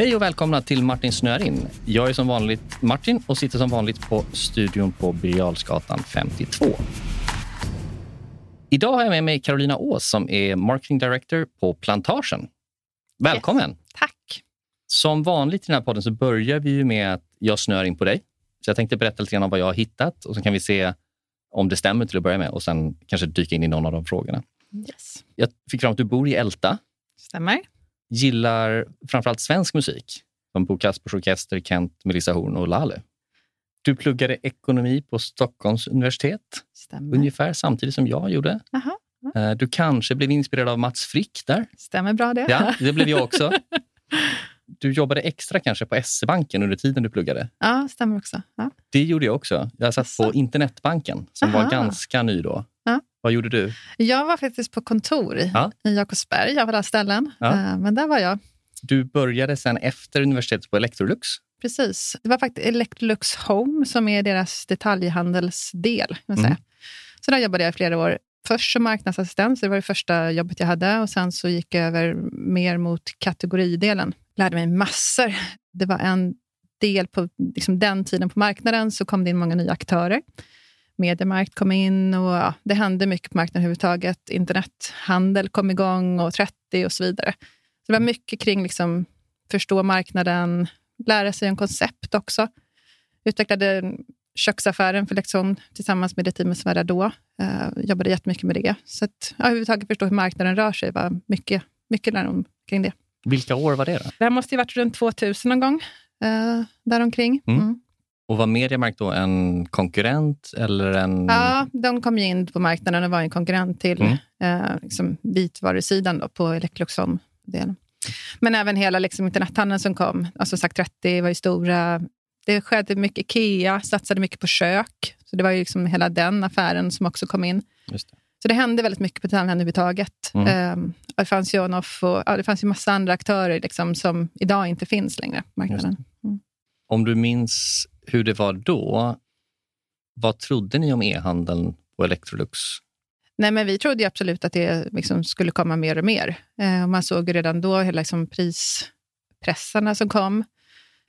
Hej och välkomna till Martin snör in. Jag är som vanligt Martin och sitter som vanligt på studion på Birger 52. Idag har jag med mig Carolina Ås som är Marketing Director på Plantagen. Välkommen! Yes, tack! Som vanligt i den här podden så börjar vi med att jag snör in på dig. Så jag tänkte berätta lite grann om vad jag har hittat och så kan vi se om det stämmer till att börja med och sen kanske dyka in i någon av de frågorna. Yes. Jag fick fram att du bor i Älta. Stämmer. Gillar framförallt svensk musik som Bo Kaspers Orkester, Kent, Melissa Horn och Lale. Du pluggade ekonomi på Stockholms universitet Stämmer. ungefär samtidigt som jag gjorde. Aha. Eh, du kanske blev inspirerad av Mats Frick där? Stämmer bra det. Ja, det blev jag också. Du jobbade extra kanske på SE-banken under tiden du pluggade? Ja, stämmer också. Ja. Det gjorde jag också. Jag satt på Internetbanken som Aha. var ganska ny då. Ja. Vad gjorde du? Jag var faktiskt på kontor i, ja. i Jakobsberg av alla ställen. Ja. Eh, men där var jag. Du började sen efter universitetet på Electrolux? Precis. Det var faktiskt Electrolux Home som är deras detaljhandelsdel. Mm. Så där jobbade jag i flera år. Först som marknadsassistent, det var det första jobbet jag hade. Och Sen så gick jag över mer mot kategoridelen. Lärde mig massor. Det var en del på liksom den tiden på marknaden så kom det in många nya aktörer. Mediamarkt kom in och ja, det hände mycket på marknaden överhuvudtaget. Internethandel kom igång och 30 och så vidare. Så det var mycket kring liksom förstå marknaden, lära sig om koncept också. Utvecklade köksaffären för Lexon tillsammans med det teamet som var där då. Uh, jobbade jättemycket med det. Så att ja, överhuvudtaget förstå hur marknaden rör sig var mycket, mycket där kring det. Vilka år var det? Då? Det här måste ju varit runt 2000 någon gång. Uh, däromkring. Mm. Mm. Och var Mediamarkt då en konkurrent? Eller en... Ja, de kom in på marknaden och var en konkurrent till mm. eh, liksom vitvarusidan då, på Electroxom-delen. Men även hela liksom, internethandeln som kom. Alltså sagt 30 var ju stora. Det skedde mycket. Ikea satsade mycket på kök. Så det var ju liksom hela den affären som också kom in. Just det. Så det hände väldigt mycket på detaljhandeln överhuvudtaget. Mm. Um, det fanns ju Onoff och ja, det fanns ju massa andra aktörer liksom, som idag inte finns längre på marknaden. Mm. Om du minns hur det var då, vad trodde ni om e-handeln på Electrolux? Nej, men vi trodde absolut att det liksom skulle komma mer och mer. Eh, man såg redan då hela liksom prispressarna som kom.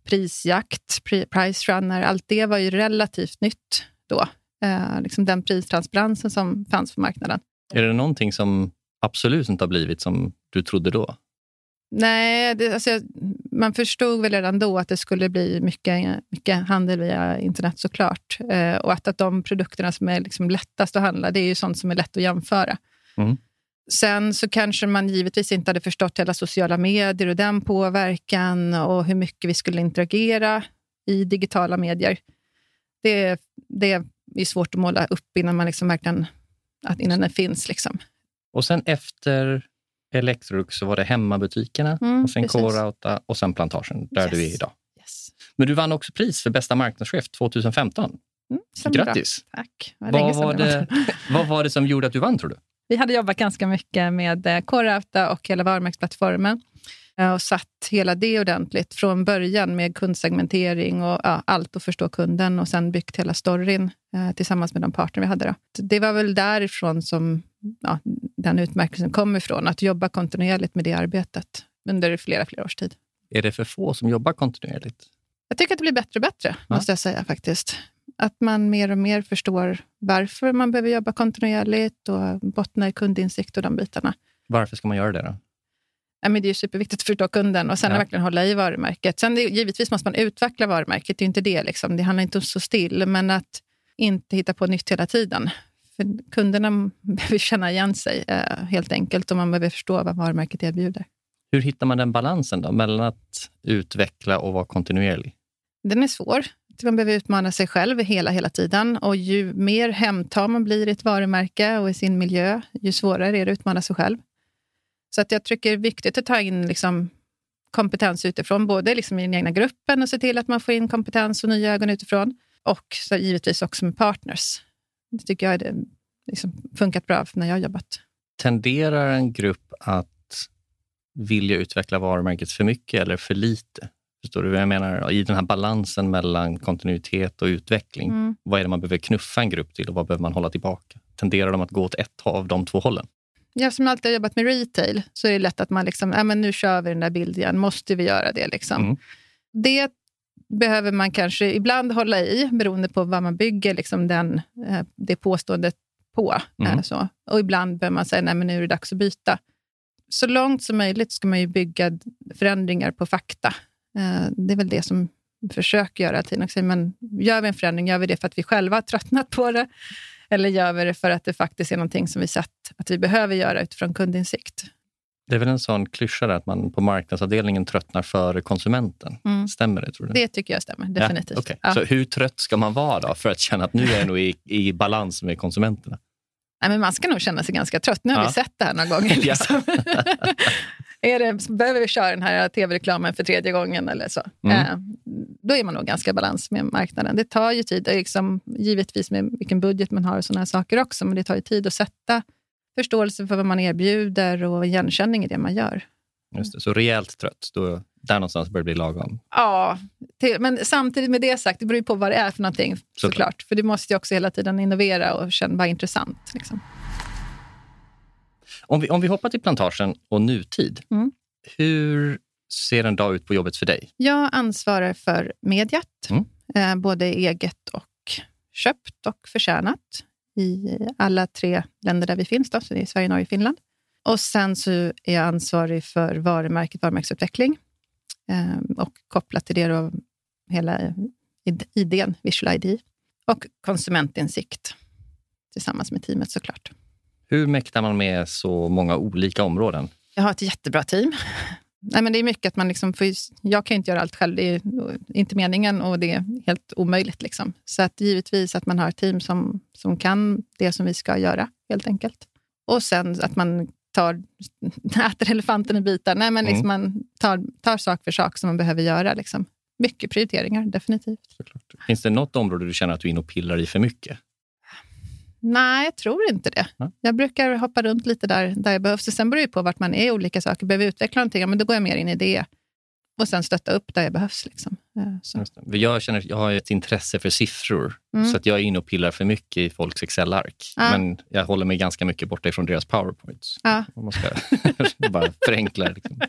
Prisjakt, price runner, allt det var ju relativt nytt då. Eh, liksom den pristransparensen som fanns på marknaden. Är det någonting som absolut inte har blivit som du trodde då? Nej, det, alltså, man förstod väl redan då att det skulle bli mycket, mycket handel via internet såklart. Eh, och att, att de produkterna som är liksom lättast att handla, det är ju sånt som är lätt att jämföra. Mm. Sen så kanske man givetvis inte hade förstått hela sociala medier och den påverkan och hur mycket vi skulle interagera i digitala medier. Det, det är svårt att måla upp innan man liksom verkligen, att innan det finns. Liksom. Och sen efter Electrolux så var det hemmabutikerna mm, och sen K-Rauta och sen Plantagen, där yes. du är idag. Yes. Men du vann också pris för bästa marknadschef 2015. Mm, Grattis! Bra. Tack. Vad, vad var det, vad var det som gjorde att du vann, tror du? Vi hade jobbat ganska mycket med eh, K-Rauta och hela varumärkesplattformen eh, och satt hela det ordentligt från början med kundsegmentering och ja, allt och förstå kunden och sen byggt hela storyn eh, tillsammans med de partner vi hade. Då. Det var väl därifrån som ja, den utmärkelsen kommer ifrån. Att jobba kontinuerligt med det arbetet under flera, flera års tid. Är det för få som jobbar kontinuerligt? Jag tycker att det blir bättre och bättre, ja. måste jag säga faktiskt. Att man mer och mer förstår varför man behöver jobba kontinuerligt och bottna i kundinsikt och de bitarna. Varför ska man göra det då? Ja, men det är superviktigt att förstå kunden och sen ja. verkligen hålla i varumärket. Sen det, givetvis måste man utveckla varumärket, det är inte det. Liksom. Det handlar inte om att stå still, men att inte hitta på nytt hela tiden. För kunderna behöver känna igen sig eh, helt enkelt och man behöver förstå vad varumärket erbjuder. Hur hittar man den balansen då, mellan att utveckla och vara kontinuerlig? Den är svår. Man behöver utmana sig själv hela, hela tiden. Och ju mer hemtar man blir i ett varumärke och i sin miljö, ju svårare är det att utmana sig själv. Så att jag tycker det är viktigt att ta in liksom kompetens utifrån, både liksom i den egna gruppen och se till att man får in kompetens och nya ögon utifrån. Och så givetvis också med partners. Det tycker jag har liksom funkat bra när jag har jobbat. Tenderar en grupp att vilja utveckla varumärket för mycket eller för lite? Förstår du vad jag menar? I den här balansen mellan kontinuitet och utveckling. Mm. Vad är det man behöver knuffa en grupp till och vad behöver man hålla tillbaka? Tenderar de att gå åt ett av de två hållen? Jag som alltid har jobbat med retail, så är det lätt att man liksom, äh, men nu kör vi den där bilden, måste vi göra det? Liksom. Mm. Det behöver man kanske ibland hålla i, beroende på vad man bygger liksom den, eh, det påståendet på. Mm. Eh, så. Och ibland behöver man säga, nej men nu är det dags att byta. Så långt som möjligt ska man ju bygga förändringar på fakta. Eh, Det är väl det som vi försöker göra hela tiden. Men gör vi en förändring, gör vi det för att vi själva har tröttnat på det? Eller gör vi det för att det faktiskt är någonting som vi sett att vi behöver göra utifrån kundinsikt? Det är väl en sån klyscha där att man på marknadsavdelningen tröttnar före konsumenten. Mm. Stämmer det? tror du? Det tycker jag stämmer, definitivt. Ja, okej. Ja. Så hur trött ska man vara då för att känna att nu är jag nog i, i balans med konsumenterna? Nej, men man ska nog känna sig ganska trött. Nu har Ja. vi sett det här några gånger. Liksom. är det, behöver vi köra den här tv-reklamen för tredje gången eller så? Mm. Eh, då är man nog ganska balans med marknaden. Det tar ju tid, liksom, givetvis med vilken budget man har och sådana här saker också, men det tar ju tid att sätta förståelse för vad man erbjuder och igenkänning i det man gör. Just det. Så rejält trött, då, där någonstans börjar det bli lagom. Ja, till, men samtidigt med det sagt, det beror ju på vad det är för någonting såklart. Såklart. För du måste ju också hela tiden innovera och känna vara intressant. Liksom. Om vi, om vi hoppar till plantagen och nutid. Mm. Hur ser en dag ut på jobbet för dig? Jag ansvarar för mediet, Mm. eh, både eget och köpt och förtjänat i alla tre länder där vi finns. Då, så det är Sverige, Norge och Finland. Och sen så är jag ansvarig för varumärket, varumärkesutveckling eh, och kopplat till det då hela id- idén, Visual ID och konsumentinsikt tillsammans med teamet såklart. Hur mäktar man med så många olika områden? Jag har ett jättebra team. Nej, men det är mycket att man liksom får, jag kan inte göra allt själv, det är inte meningen och det är helt omöjligt. Liksom. Så att givetvis att man har ett team som, som kan det som vi ska göra, helt enkelt. Och sen att man tar, äter elefanten i bitar. Nej, men liksom man tar, tar sak för sak som man behöver göra. Liksom. Mycket prioriteringar, definitivt. Såklart. Finns det något område du känner att du är inne och pillar i för mycket? Nej, jag tror inte det. Ja. Jag brukar hoppa runt lite där, där jag behövs. Sen beror det på vart man är i olika saker. Behöver jag utveckla någonting, ja, men då går jag mer in i det. Och sen stötta upp där jag behövs. Liksom. Eh. Jag, känner, jag har ett intresse för siffror, Mm. så att jag är inne och pillar för mycket i folks Excel-ark. Ja. Men jag håller mig ganska mycket borta ifrån deras powerpoints. Ja. Om man ska bara förenkla. Liksom.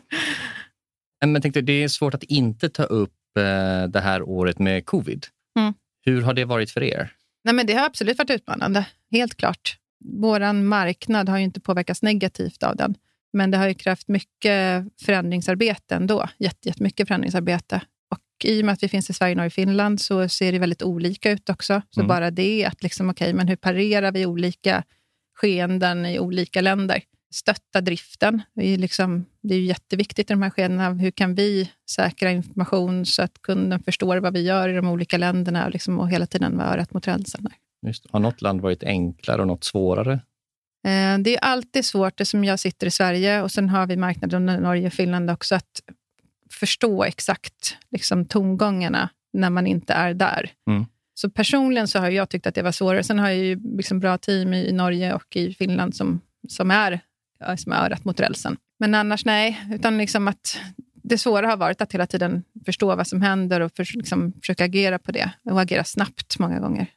Men jag tänkte, det är svårt att inte ta upp eh, det här året med covid. Mm. Hur har det varit för er? Nej, men det har absolut varit utmanande, helt klart. Vår marknad har ju inte påverkats negativt av den. Men det har ju krävt mycket förändringsarbete ändå. Jätte- Jättemycket förändringsarbete. Och i och med att vi finns i Sverige, Norge och Finland så ser det väldigt olika ut också. Så Mm. bara det, att liksom, okej, men hur parerar vi olika skeenden i olika länder? Stötta driften. Det är, liksom, det är jätteviktigt i de här skedena. Hur kan vi säkra information så att kunden förstår vad vi gör i de olika länderna och, liksom, och hela tiden vara örat mot rälsen? Just, har något land varit enklare och något svårare? Eh, Det är alltid svårt, det som jag sitter i Sverige och sen har vi marknaden i Norge och Finland också, att förstå exakt liksom, tongångarna när man inte är där. Mm. Så personligen så har jag tyckt att det var svårare. Sen har jag ju liksom bra team i Norge och i Finland som, som är som är örat mot rälsen. Men annars nej, utan liksom att det svåra har varit att hela tiden förstå vad som händer och för, liksom, försöka agera på det och agera snabbt många gånger.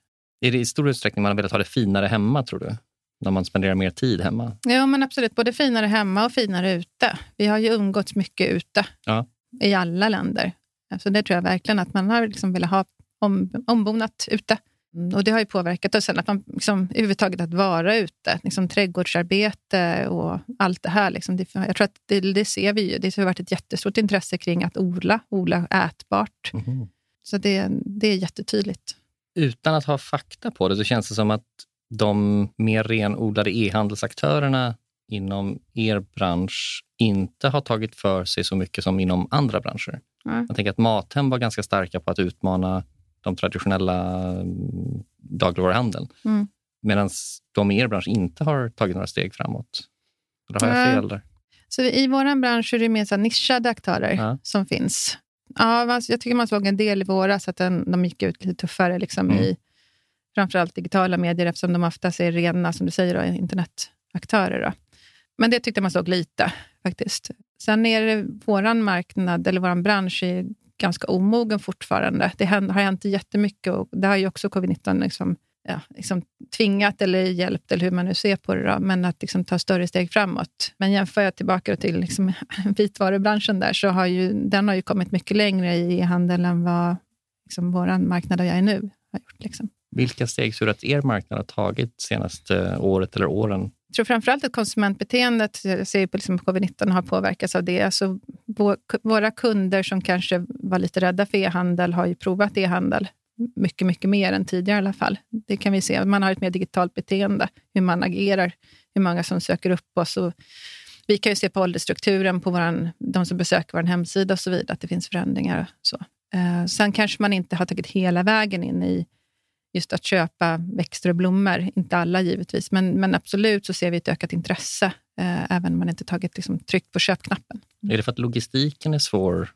Är det i stor utsträckning man har velat ha det finare hemma, tror du? När man spenderar mer tid hemma? Ja, men absolut. Både finare hemma och finare ute. Vi har ju umgåtts mycket ute Ja. i alla länder. Så det tror jag verkligen att man har liksom velat ha om, ombonat ute. Mm, Och det har ju påverkat. Och sen att man liksom, överhuvudtaget att vara ute, liksom trädgårdsarbete och allt det här. Liksom, det, jag tror att det, det ser vi ju. Det har varit ett jättestort intresse kring att odla, odla ätbart. Mhm. Så det, det är jättetydligt. Utan att ha fakta på det så känns det som att de mer renodlade e-handelsaktörerna inom er bransch inte har tagit för sig så mycket som inom andra branscher. Ja. Jag tänker att Mathem var ganska starka på att utmana de traditionella mm, dagligvaruhandeln. Mm. Medan de i er bransch inte har tagit några steg framåt. Eller har jag fel där? Så i vår bransch är det mer så nischade aktörer Ja. som finns. Ja, man- jag tycker man såg en del i våras att den, de gick ut lite tuffare liksom Mm. i framförallt digitala medier eftersom de oftast är rena, som du säger, då, internetaktörer. Då. Men det tyckte man såg lite faktiskt. Sen är det vår marknad, eller vår bransch, ganska omogen fortfarande. Det har hänt jättemycket och det har ju också covid-19 liksom ja, liksom tvingat eller hjälpt, eller hur man nu ser på det, då, men att liksom ta större steg framåt. Men jämför jag tillbaka till liksom vitvarubranschen där, så har ju, den har ju kommit mycket längre i e-handel än vad liksom, vår marknad där jag är nu har gjort. Liksom. Vilka steg tror du att er marknad har tagit senaste eh, året eller åren? Jag tror framförallt att konsumentbeteendet, jag ser på liksom covid-19, har påverkats av det. Alltså, våra kunder som kanske var lite rädda för e-handel har ju provat e-handel mycket, mycket mer än tidigare i alla fall. Det kan vi se. Man har ett mer digitalt beteende, hur man agerar, hur många som söker upp oss. Och vi kan ju se på åldersstrukturen på våran, de som besöker vår hemsida och så vidare, att det finns förändringar. Så. Eh, sen kanske man inte har tagit hela vägen in i just att köpa växter och blommor. Inte alla givetvis, men, men absolut så ser vi ett ökat intresse, eh, även om man inte tagit liksom, tryck på köpknappen. Är det för att logistiken är svår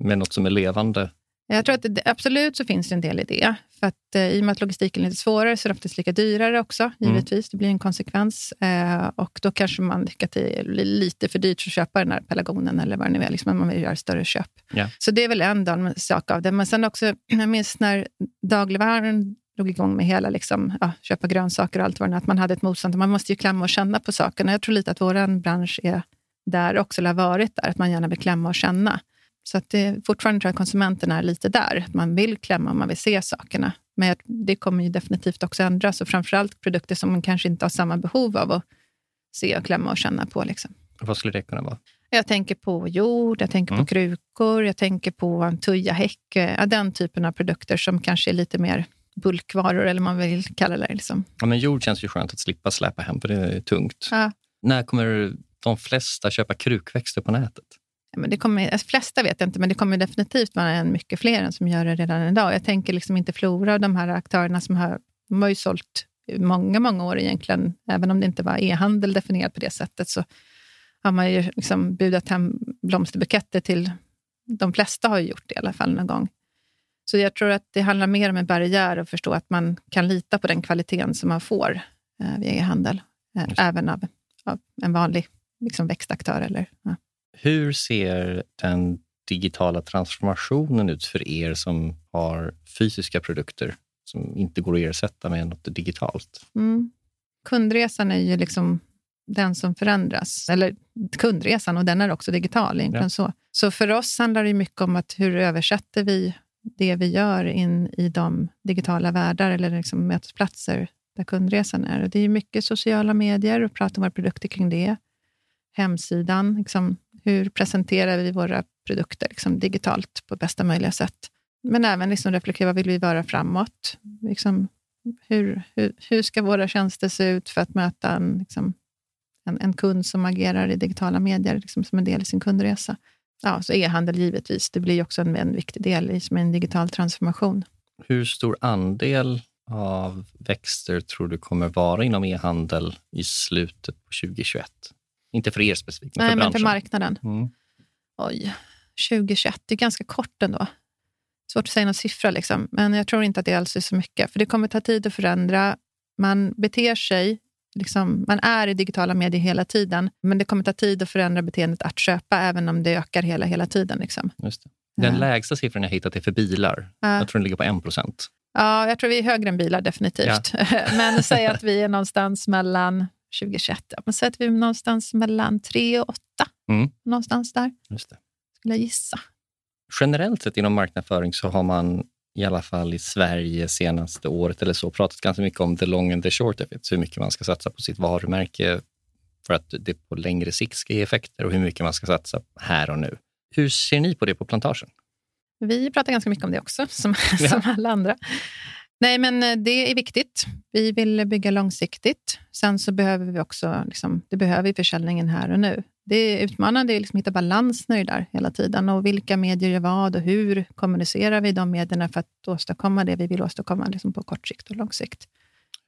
med något som är levande? Jag tror att det, absolut så finns det en del i det. För att, eh, I och med att logistiken är lite svårare så är det oftast lika dyrare också, mm. givetvis. Mm. Det blir en konsekvens. Eh, och Då kanske man tycker att det är lite för dyrt att köpa den här pelargonen eller vad det nu är. Liksom, man vill göra större köp. Yeah. Så det är väl en sak av det. Men sen också, jag minns när dagligvaran drog igång med hela liksom, ja, köpa grönsaker och allt vad det att man hade ett motstånd. Man måste ju klämma och känna på sakerna. Jag tror lite att vår bransch är där också, eller har varit där, att man gärna vill klämma och känna. Så att det, fortfarande tror jag att konsumenterna är lite där. Man vill klämma och man vill se sakerna. Men det kommer ju definitivt också ändras. Och framförallt produkter som man kanske inte har samma behov av att se och klämma och känna på. Liksom. Vad skulle det kunna vara? Jag tänker på jord, jag tänker mm. på krukor, jag tänker på en tujahäck. Den typen av produkter som kanske är lite mer bulkvaror, eller man vill kalla det. Liksom. Ja, men jord känns ju skönt att slippa släpa hem, för det är tungt. Ja. När kommer de flesta köpa krukväxter på nätet? men det kommer, alltså, flesta vet jag inte, men det kommer definitivt vara en mycket fler än som gör det redan idag. Jag tänker liksom inte Flora, de här aktörerna som har, de har ju sålt många, många år egentligen. Även om det inte var e-handel definierat på det sättet, så har man ju liksom budat hem blomsterbuketter till... De flesta har gjort det i alla fall någon gång. Så jag tror att det handlar mer om en barriär att förstå att man kan lita på den kvaliteten som man får eh, via e-handel, eh, även av, av, en vanlig liksom, växtaktör. Eller, ja. Hur ser den digitala transformationen ut för er som har fysiska produkter som inte går att ersätta med något digitalt? Mm. Kundresan är ju liksom den som förändras. Eller kundresan, och den är också digital. Ja. Så. så för oss handlar det mycket om att hur översätter vi det vi gör in i de digitala världar eller liksom mötesplatser där kundresan är. Och det är mycket sociala medier och prata om våra produkter kring det. Hemsidan, liksom, hur presenterar vi våra produkter liksom, digitalt på bästa möjliga sätt? Men även liksom reflektera, vad vill vi vara framåt? Liksom, hur, hur, hur ska våra tjänster se ut för att möta en, liksom, en, en kund som agerar i digitala medier liksom, som en del i sin kundresa? Ja, så e-handel givetvis. Det blir också en, en viktig del i som en digital transformation. Hur stor andel av växter tror du kommer vara inom e-handel i slutet på 2021? Inte för er specifikt, men Nej, för branschen. men för marknaden. Mm. Oj, 2021, det är ganska kort ändå. Svårt att säga någon siffra, liksom. men jag tror inte att det alls är så mycket. För det kommer ta tid att förändra. Man beter sig, liksom, man är i digitala medier hela tiden, men det kommer ta tid att förändra beteendet att köpa, även om det ökar hela, hela tiden. Liksom. Just det. Den ja. lägsta siffran jag hittat är för bilar. Ja. Jag tror den ligger på 1 procent. Ja, jag tror vi är högre än bilar definitivt. Ja. men säg att vi är någonstans mellan 2021. Man säger att vi är någonstans mellan 3 och 8. Mm. Någonstans där, Just det. skulle jag gissa. Generellt sett inom marknadsföring så har man i alla fall i Sverige senaste året eller så pratat ganska mycket om the long and the short of it. hur mycket man ska satsa på sitt varumärke för att det på längre sikt ska ge effekter och hur mycket man ska satsa här och nu. Hur ser ni på det på plantagen? Vi pratar ganska mycket om det också, som, ja. som alla andra. Nej, men eh, det är viktigt. Vi vill bygga långsiktigt. Sen så behöver vi också, liksom, det behöver vi försäljningen här och nu. Det är utmanande att liksom hitta balansen i det där hela tiden. Och vilka medier gör vad och hur kommunicerar vi de medierna för att åstadkomma det vi vill åstadkomma liksom på kort sikt och lång sikt.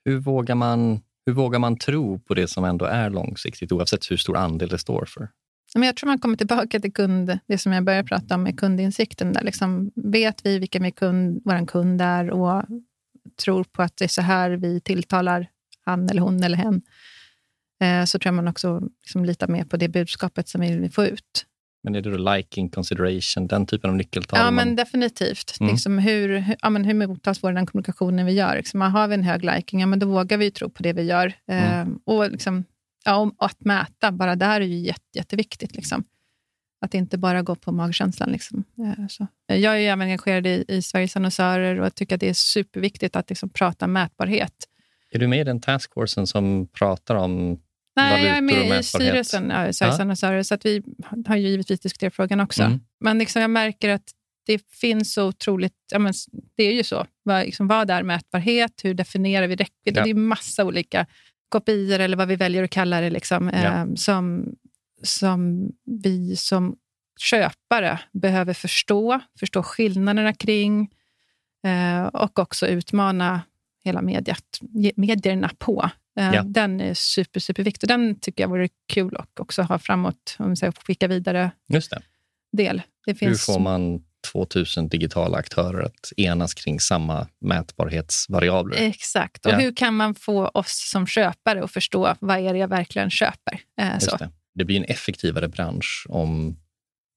Hur vågar, man, hur vågar man tro på det som ändå är långsiktigt, oavsett hur stor andel det står för? Men jag tror man kommer tillbaka till kund, det som jag började prata om med kundinsikten. Där. Liksom, vet vi vilka kund, vår kund är och tror på att det är så här vi tilltalar han eller hon eller hen, eh, så tror jag man också liksom litar mer på det budskapet som vi vill få ut. Men är det då liking, consideration, den typen av nyckeltal? Ja, man... men definitivt. Mm. Liksom hur, hur, ja, men hur mottas vår den kommunikationen vi gör? Liksom, har vi en hög liking, ja, men då vågar vi ju tro på det vi gör. Mm. Eh, och, liksom, ja, och att mäta, bara där är ju jätte, jätteviktigt. Liksom. Att inte bara gå på magkänslan. Liksom. Eh, så. Jag är ju även engagerad i, i Sveriges annonsörer och jag tycker att det är superviktigt att liksom, prata mätbarhet. Är du med i den taskforcen som pratar om Nej, jag är med i styrelsen ja, Sveriges Ja. annonsörer, så att vi har ju givetvis diskuterat frågan också. Mm. Men liksom jag märker att det finns så otroligt... Ja, men det är ju så. Vad, liksom, vad är mätbarhet? Hur definierar vi räckvidd? Ja. Det är massa olika kopior, eller vad vi väljer att kalla det, liksom, Ja. eh, som, som vi som köpare behöver förstå, förstå skillnaderna kring eh, och också utmana hela mediet, medierna på. Eh, Ja. Den är super, superviktig. Den tycker jag vore kul att också ha framåt, om vi skicka vidare Just det. del. Det Hur finns, får man 2000 digitala aktörer att enas kring samma mätbarhetsvariabler? Exakt. Och Ja. hur kan man få oss som köpare att förstå vad är det jag verkligen köper? Eh, så. Det. Det blir en effektivare bransch om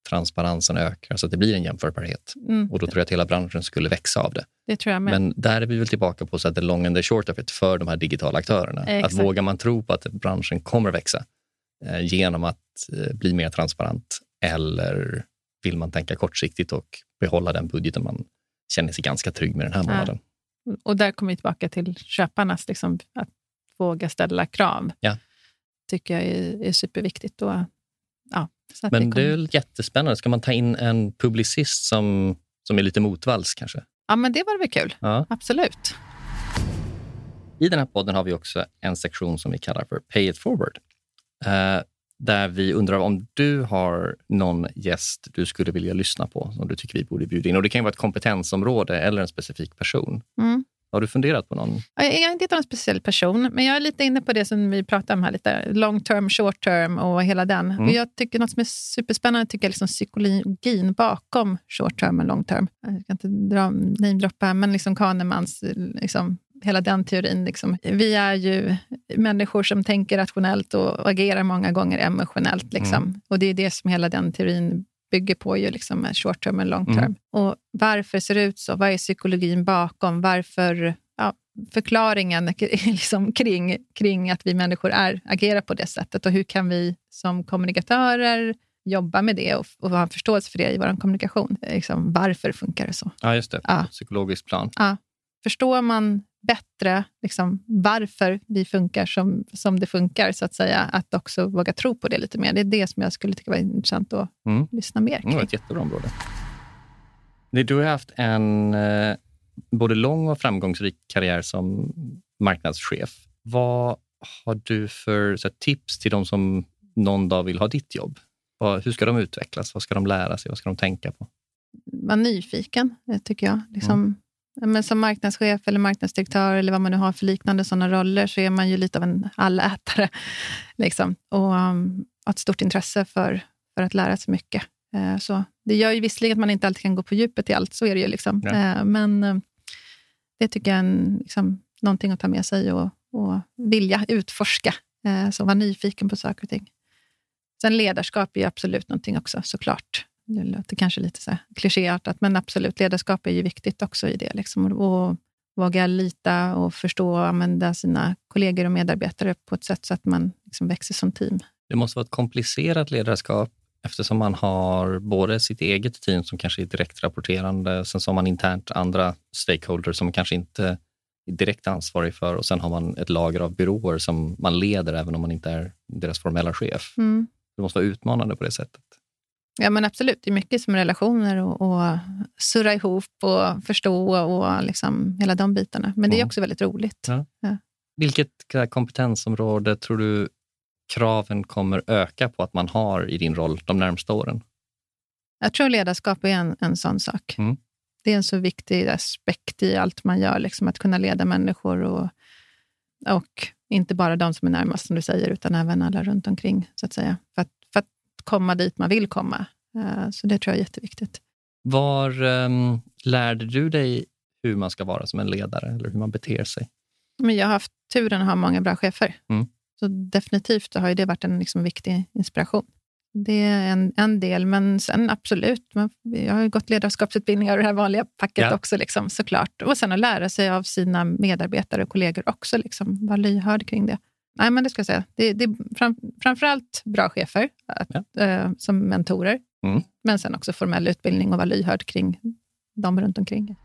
transparensen ökar så att det blir en jämförbarhet. Mm, Och då tror jag att hela branschen skulle växa av det. det tror jag med. Men där är vi väl tillbaka på så att det long and the short of it för de här digitala aktörerna. Exakt. Att vågar man tro på att branschen kommer växa eh, genom att eh, bli mer transparent eller vill man tänka kortsiktigt och behålla den budgeten man känner sig ganska trygg med den här Ja. månaden. Och där kommer vi tillbaka till köparnas, liksom, att våga ställa krav. Ja. Tycker jag är, är superviktigt. Och, ja, Men det är jättespännande. Ska man ta in en publicist som, som är lite motvalls kanske? ja, men det var väl kul. Ja. Absolut. I den här podden har vi också en sektion som vi kallar för Pay it forward. Eh, där vi undrar om du har någon gäst du skulle vilja lyssna på som du tycker vi borde bjuda in. Och Det kan vara ett kompetensområde eller en specifik person. Mm. Har du funderat på någon? Ja, Jag har inte någon speciell person, men jag är lite inne på det som vi pratade om här, lite long term, short term och hela den. Mm. Och jag tycker något som är superspännande tycker jag är liksom psykologin bakom short term och long term. Jag ska inte dra namedroppa, men liksom Kahnemans, liksom, hela den teorin. Liksom. Vi är ju människor som tänker rationellt och agerar många gånger emotionellt. Liksom. Mm. Och det är det som hela den teorin bygger på, ju liksom short term och long term. Mm. Och varför ser det ut så? Vad är psykologin bakom? Varför ja, förklaringen liksom kring, kring att vi människor är, agerar på det sättet och hur kan vi som kommunikatörer jobba med det och, och ha en förståelse för det i vår kommunikation. Liksom, varför funkar det så? Ja, just det. Ja. Psykologiskt plan. Förstår man bättre liksom, varför vi funkar som, som det funkar, så att säga, att också våga tro på det lite mer. Det är det som jag skulle tycka var intressant att Mm. lyssna mer Det var kring. ett jättebra område. Du har haft en eh, både lång och framgångsrik karriär som marknadschef. Vad har du för här, tips till de som någon dag vill ha ditt jobb? Vad, hur ska de utvecklas? Vad ska de lära sig? Vad ska de tänka på? Var nyfiken, det tycker jag. Liksom, men som marknadschef eller marknadsdirektör eller vad man nu har för liknande sådana roller så är man ju lite av en allätare. Liksom. Och um, har ett stort intresse för, för att lära sig mycket. Eh, så det gör ju visserligen att man inte alltid kan gå på djupet i allt, så är det ju. Liksom. Ja. Eh, men eh, det tycker jag är en, liksom, någonting att ta med sig och, och vilja utforska. Så vara nyfiken på saker och ting. Sen ledarskap är ju absolut någonting också, såklart. Det låter kanske lite så klichéartat, men absolut, ledarskap är ju viktigt också i det. Liksom. Och våga lita och förstå och använda sina kollegor och medarbetare på ett sätt så att man liksom växer som team. Det måste vara ett komplicerat ledarskap eftersom man har både sitt eget team som kanske är direkt rapporterande, sen så har man internt andra stakeholders som man kanske inte är direkt ansvarig för och sen har man ett lager av byråer som man leder även om man inte är deras formella chef. Mm. Det måste vara utmanande på det sättet. Ja, men absolut. Det är mycket som relationer och, och surra ihop och förstå och liksom hela de bitarna. Men det är också väldigt roligt. Ja. Vilket kompetensområde tror du kraven kommer öka på att man har i din roll de närmsta åren? Jag tror ledarskap är en, en sån sak. Mm. Det är en så viktig aspekt i allt man gör, liksom att kunna leda människor och, och inte bara de som är närmast, som du säger, utan även alla runt omkring, så att säga. För att komma dit man vill komma. Eh, Så det tror jag är jätteviktigt. Var um, lärde du dig hur man ska vara som en ledare eller hur man beter sig? Men jag har haft turen att ha många bra chefer. Mm. Så definitivt har ju det varit en liksom viktig inspiration. Det är en, en del, men sen absolut. Man, jag har ju gått ledarskapsutbildningar och det här vanliga packet ja. också, liksom, såklart. Och sen att lära sig av sina medarbetare och kollegor också. Liksom, vara lyhörd kring det. Nej, men det ska jag säga. Det, det är fram, framförallt bra chefer att, ja. äh, som mentorer, mm. men sen också formell utbildning och vara lyhörd kring dem runt omkring.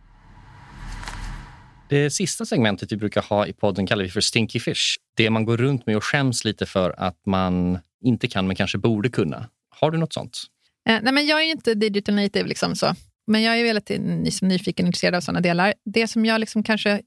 Det sista segmentet vi brukar ha i podden kallar vi för Stinky Fish. Det man går runt med och skäms lite för att man inte kan men kanske borde kunna. Har du något sånt? Eh, nej, men jag är inte digital native, liksom så. men jag är väldigt nyfiken och intresserad av sådana delar. Det som jag liksom kanske eh,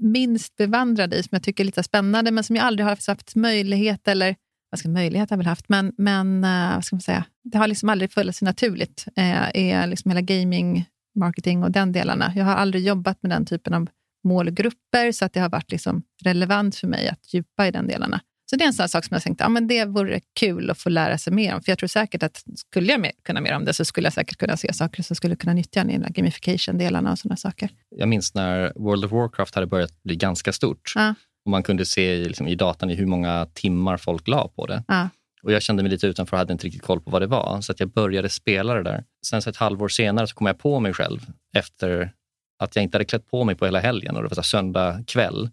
minst bevandrad i, som jag tycker är lite spännande, men som jag aldrig har haft möjlighet eller vad ska möjlighet har jag väl haft, men, men eh, vad ska man säga? det har liksom aldrig följt sig naturligt, eh, är liksom hela gaming, marketing och den delarna. Jag har aldrig jobbat med den typen av målgrupper, så att det har varit liksom relevant för mig att djupa i den delarna. Så det är en sån sak som jag tänkte, ja, men det vore kul att få lära sig mer om. För jag tror säkert att skulle jag kunna mer om det så skulle jag säkert kunna se saker som skulle kunna nyttja i gamification-delarna och sådana saker. Jag minns när World of Warcraft hade börjat bli ganska stort. Ja. Och man kunde se liksom, i datan i hur många timmar folk la på det. Ja. Och Jag kände mig lite utanför och hade inte riktigt koll på vad det var. Så att jag började spela det där. Sen så ett halvår senare så kom jag på mig själv efter att jag inte hade klätt på mig på hela helgen och det var så söndag kväll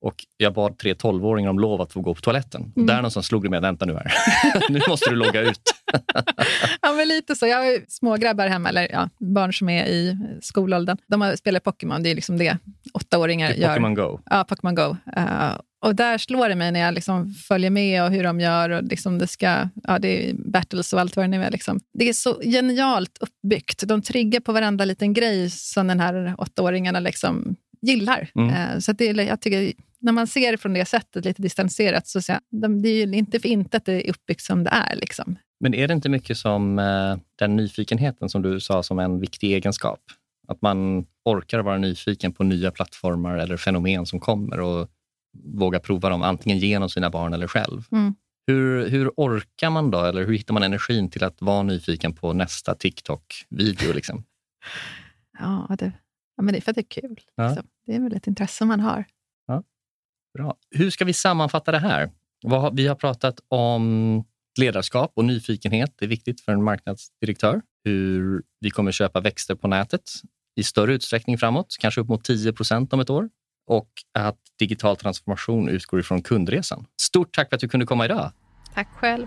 och jag bad tre tolvåringar om lov att få gå på toaletten. Mm. Där någonstans slog det mig, vänta nu här, nu måste du logga ut. ja, men lite så. Jag har smågrabbar hemma, eller ja, barn som är i skolåldern. De har spelat Pokémon, det är liksom det åttaåringar gör. Pokémon Go? Ja, Pokémon Go. Uh, och där slår det mig när jag liksom följer med och hur de gör. Och liksom det, ska, ja, det är battles och allt vad det nu är. Liksom. Det är så genialt uppbyggt. De triggar på varenda liten grej som den här åttaåringarna liksom gillar. Mm. Uh, så det, jag tycker när man ser det från det sättet, lite distanserat, så säger jag, det är ju inte för inte att det är uppbyggt som det är. Liksom. Men är det inte mycket som eh, den nyfikenheten som du sa som en viktig egenskap? Att man orkar vara nyfiken på nya plattformar eller fenomen som kommer och våga prova dem, antingen genom sina barn eller själv. Mm. Hur, hur orkar man då, eller hur hittar man energin till att vara nyfiken på nästa TikTok-video? Liksom? ja, det, ja, men det är för att det är kul. Ja. Liksom. Det är väl ett intresse man har. Bra. Hur ska vi sammanfatta det här? Vi har pratat om ledarskap och nyfikenhet. Det är viktigt för en marknadsdirektör. Hur vi kommer köpa växter på nätet i större utsträckning framåt, kanske upp mot 10 procent om ett år. Och att digital transformation utgår ifrån kundresan. Stort tack för att du kunde komma idag. Tack själv.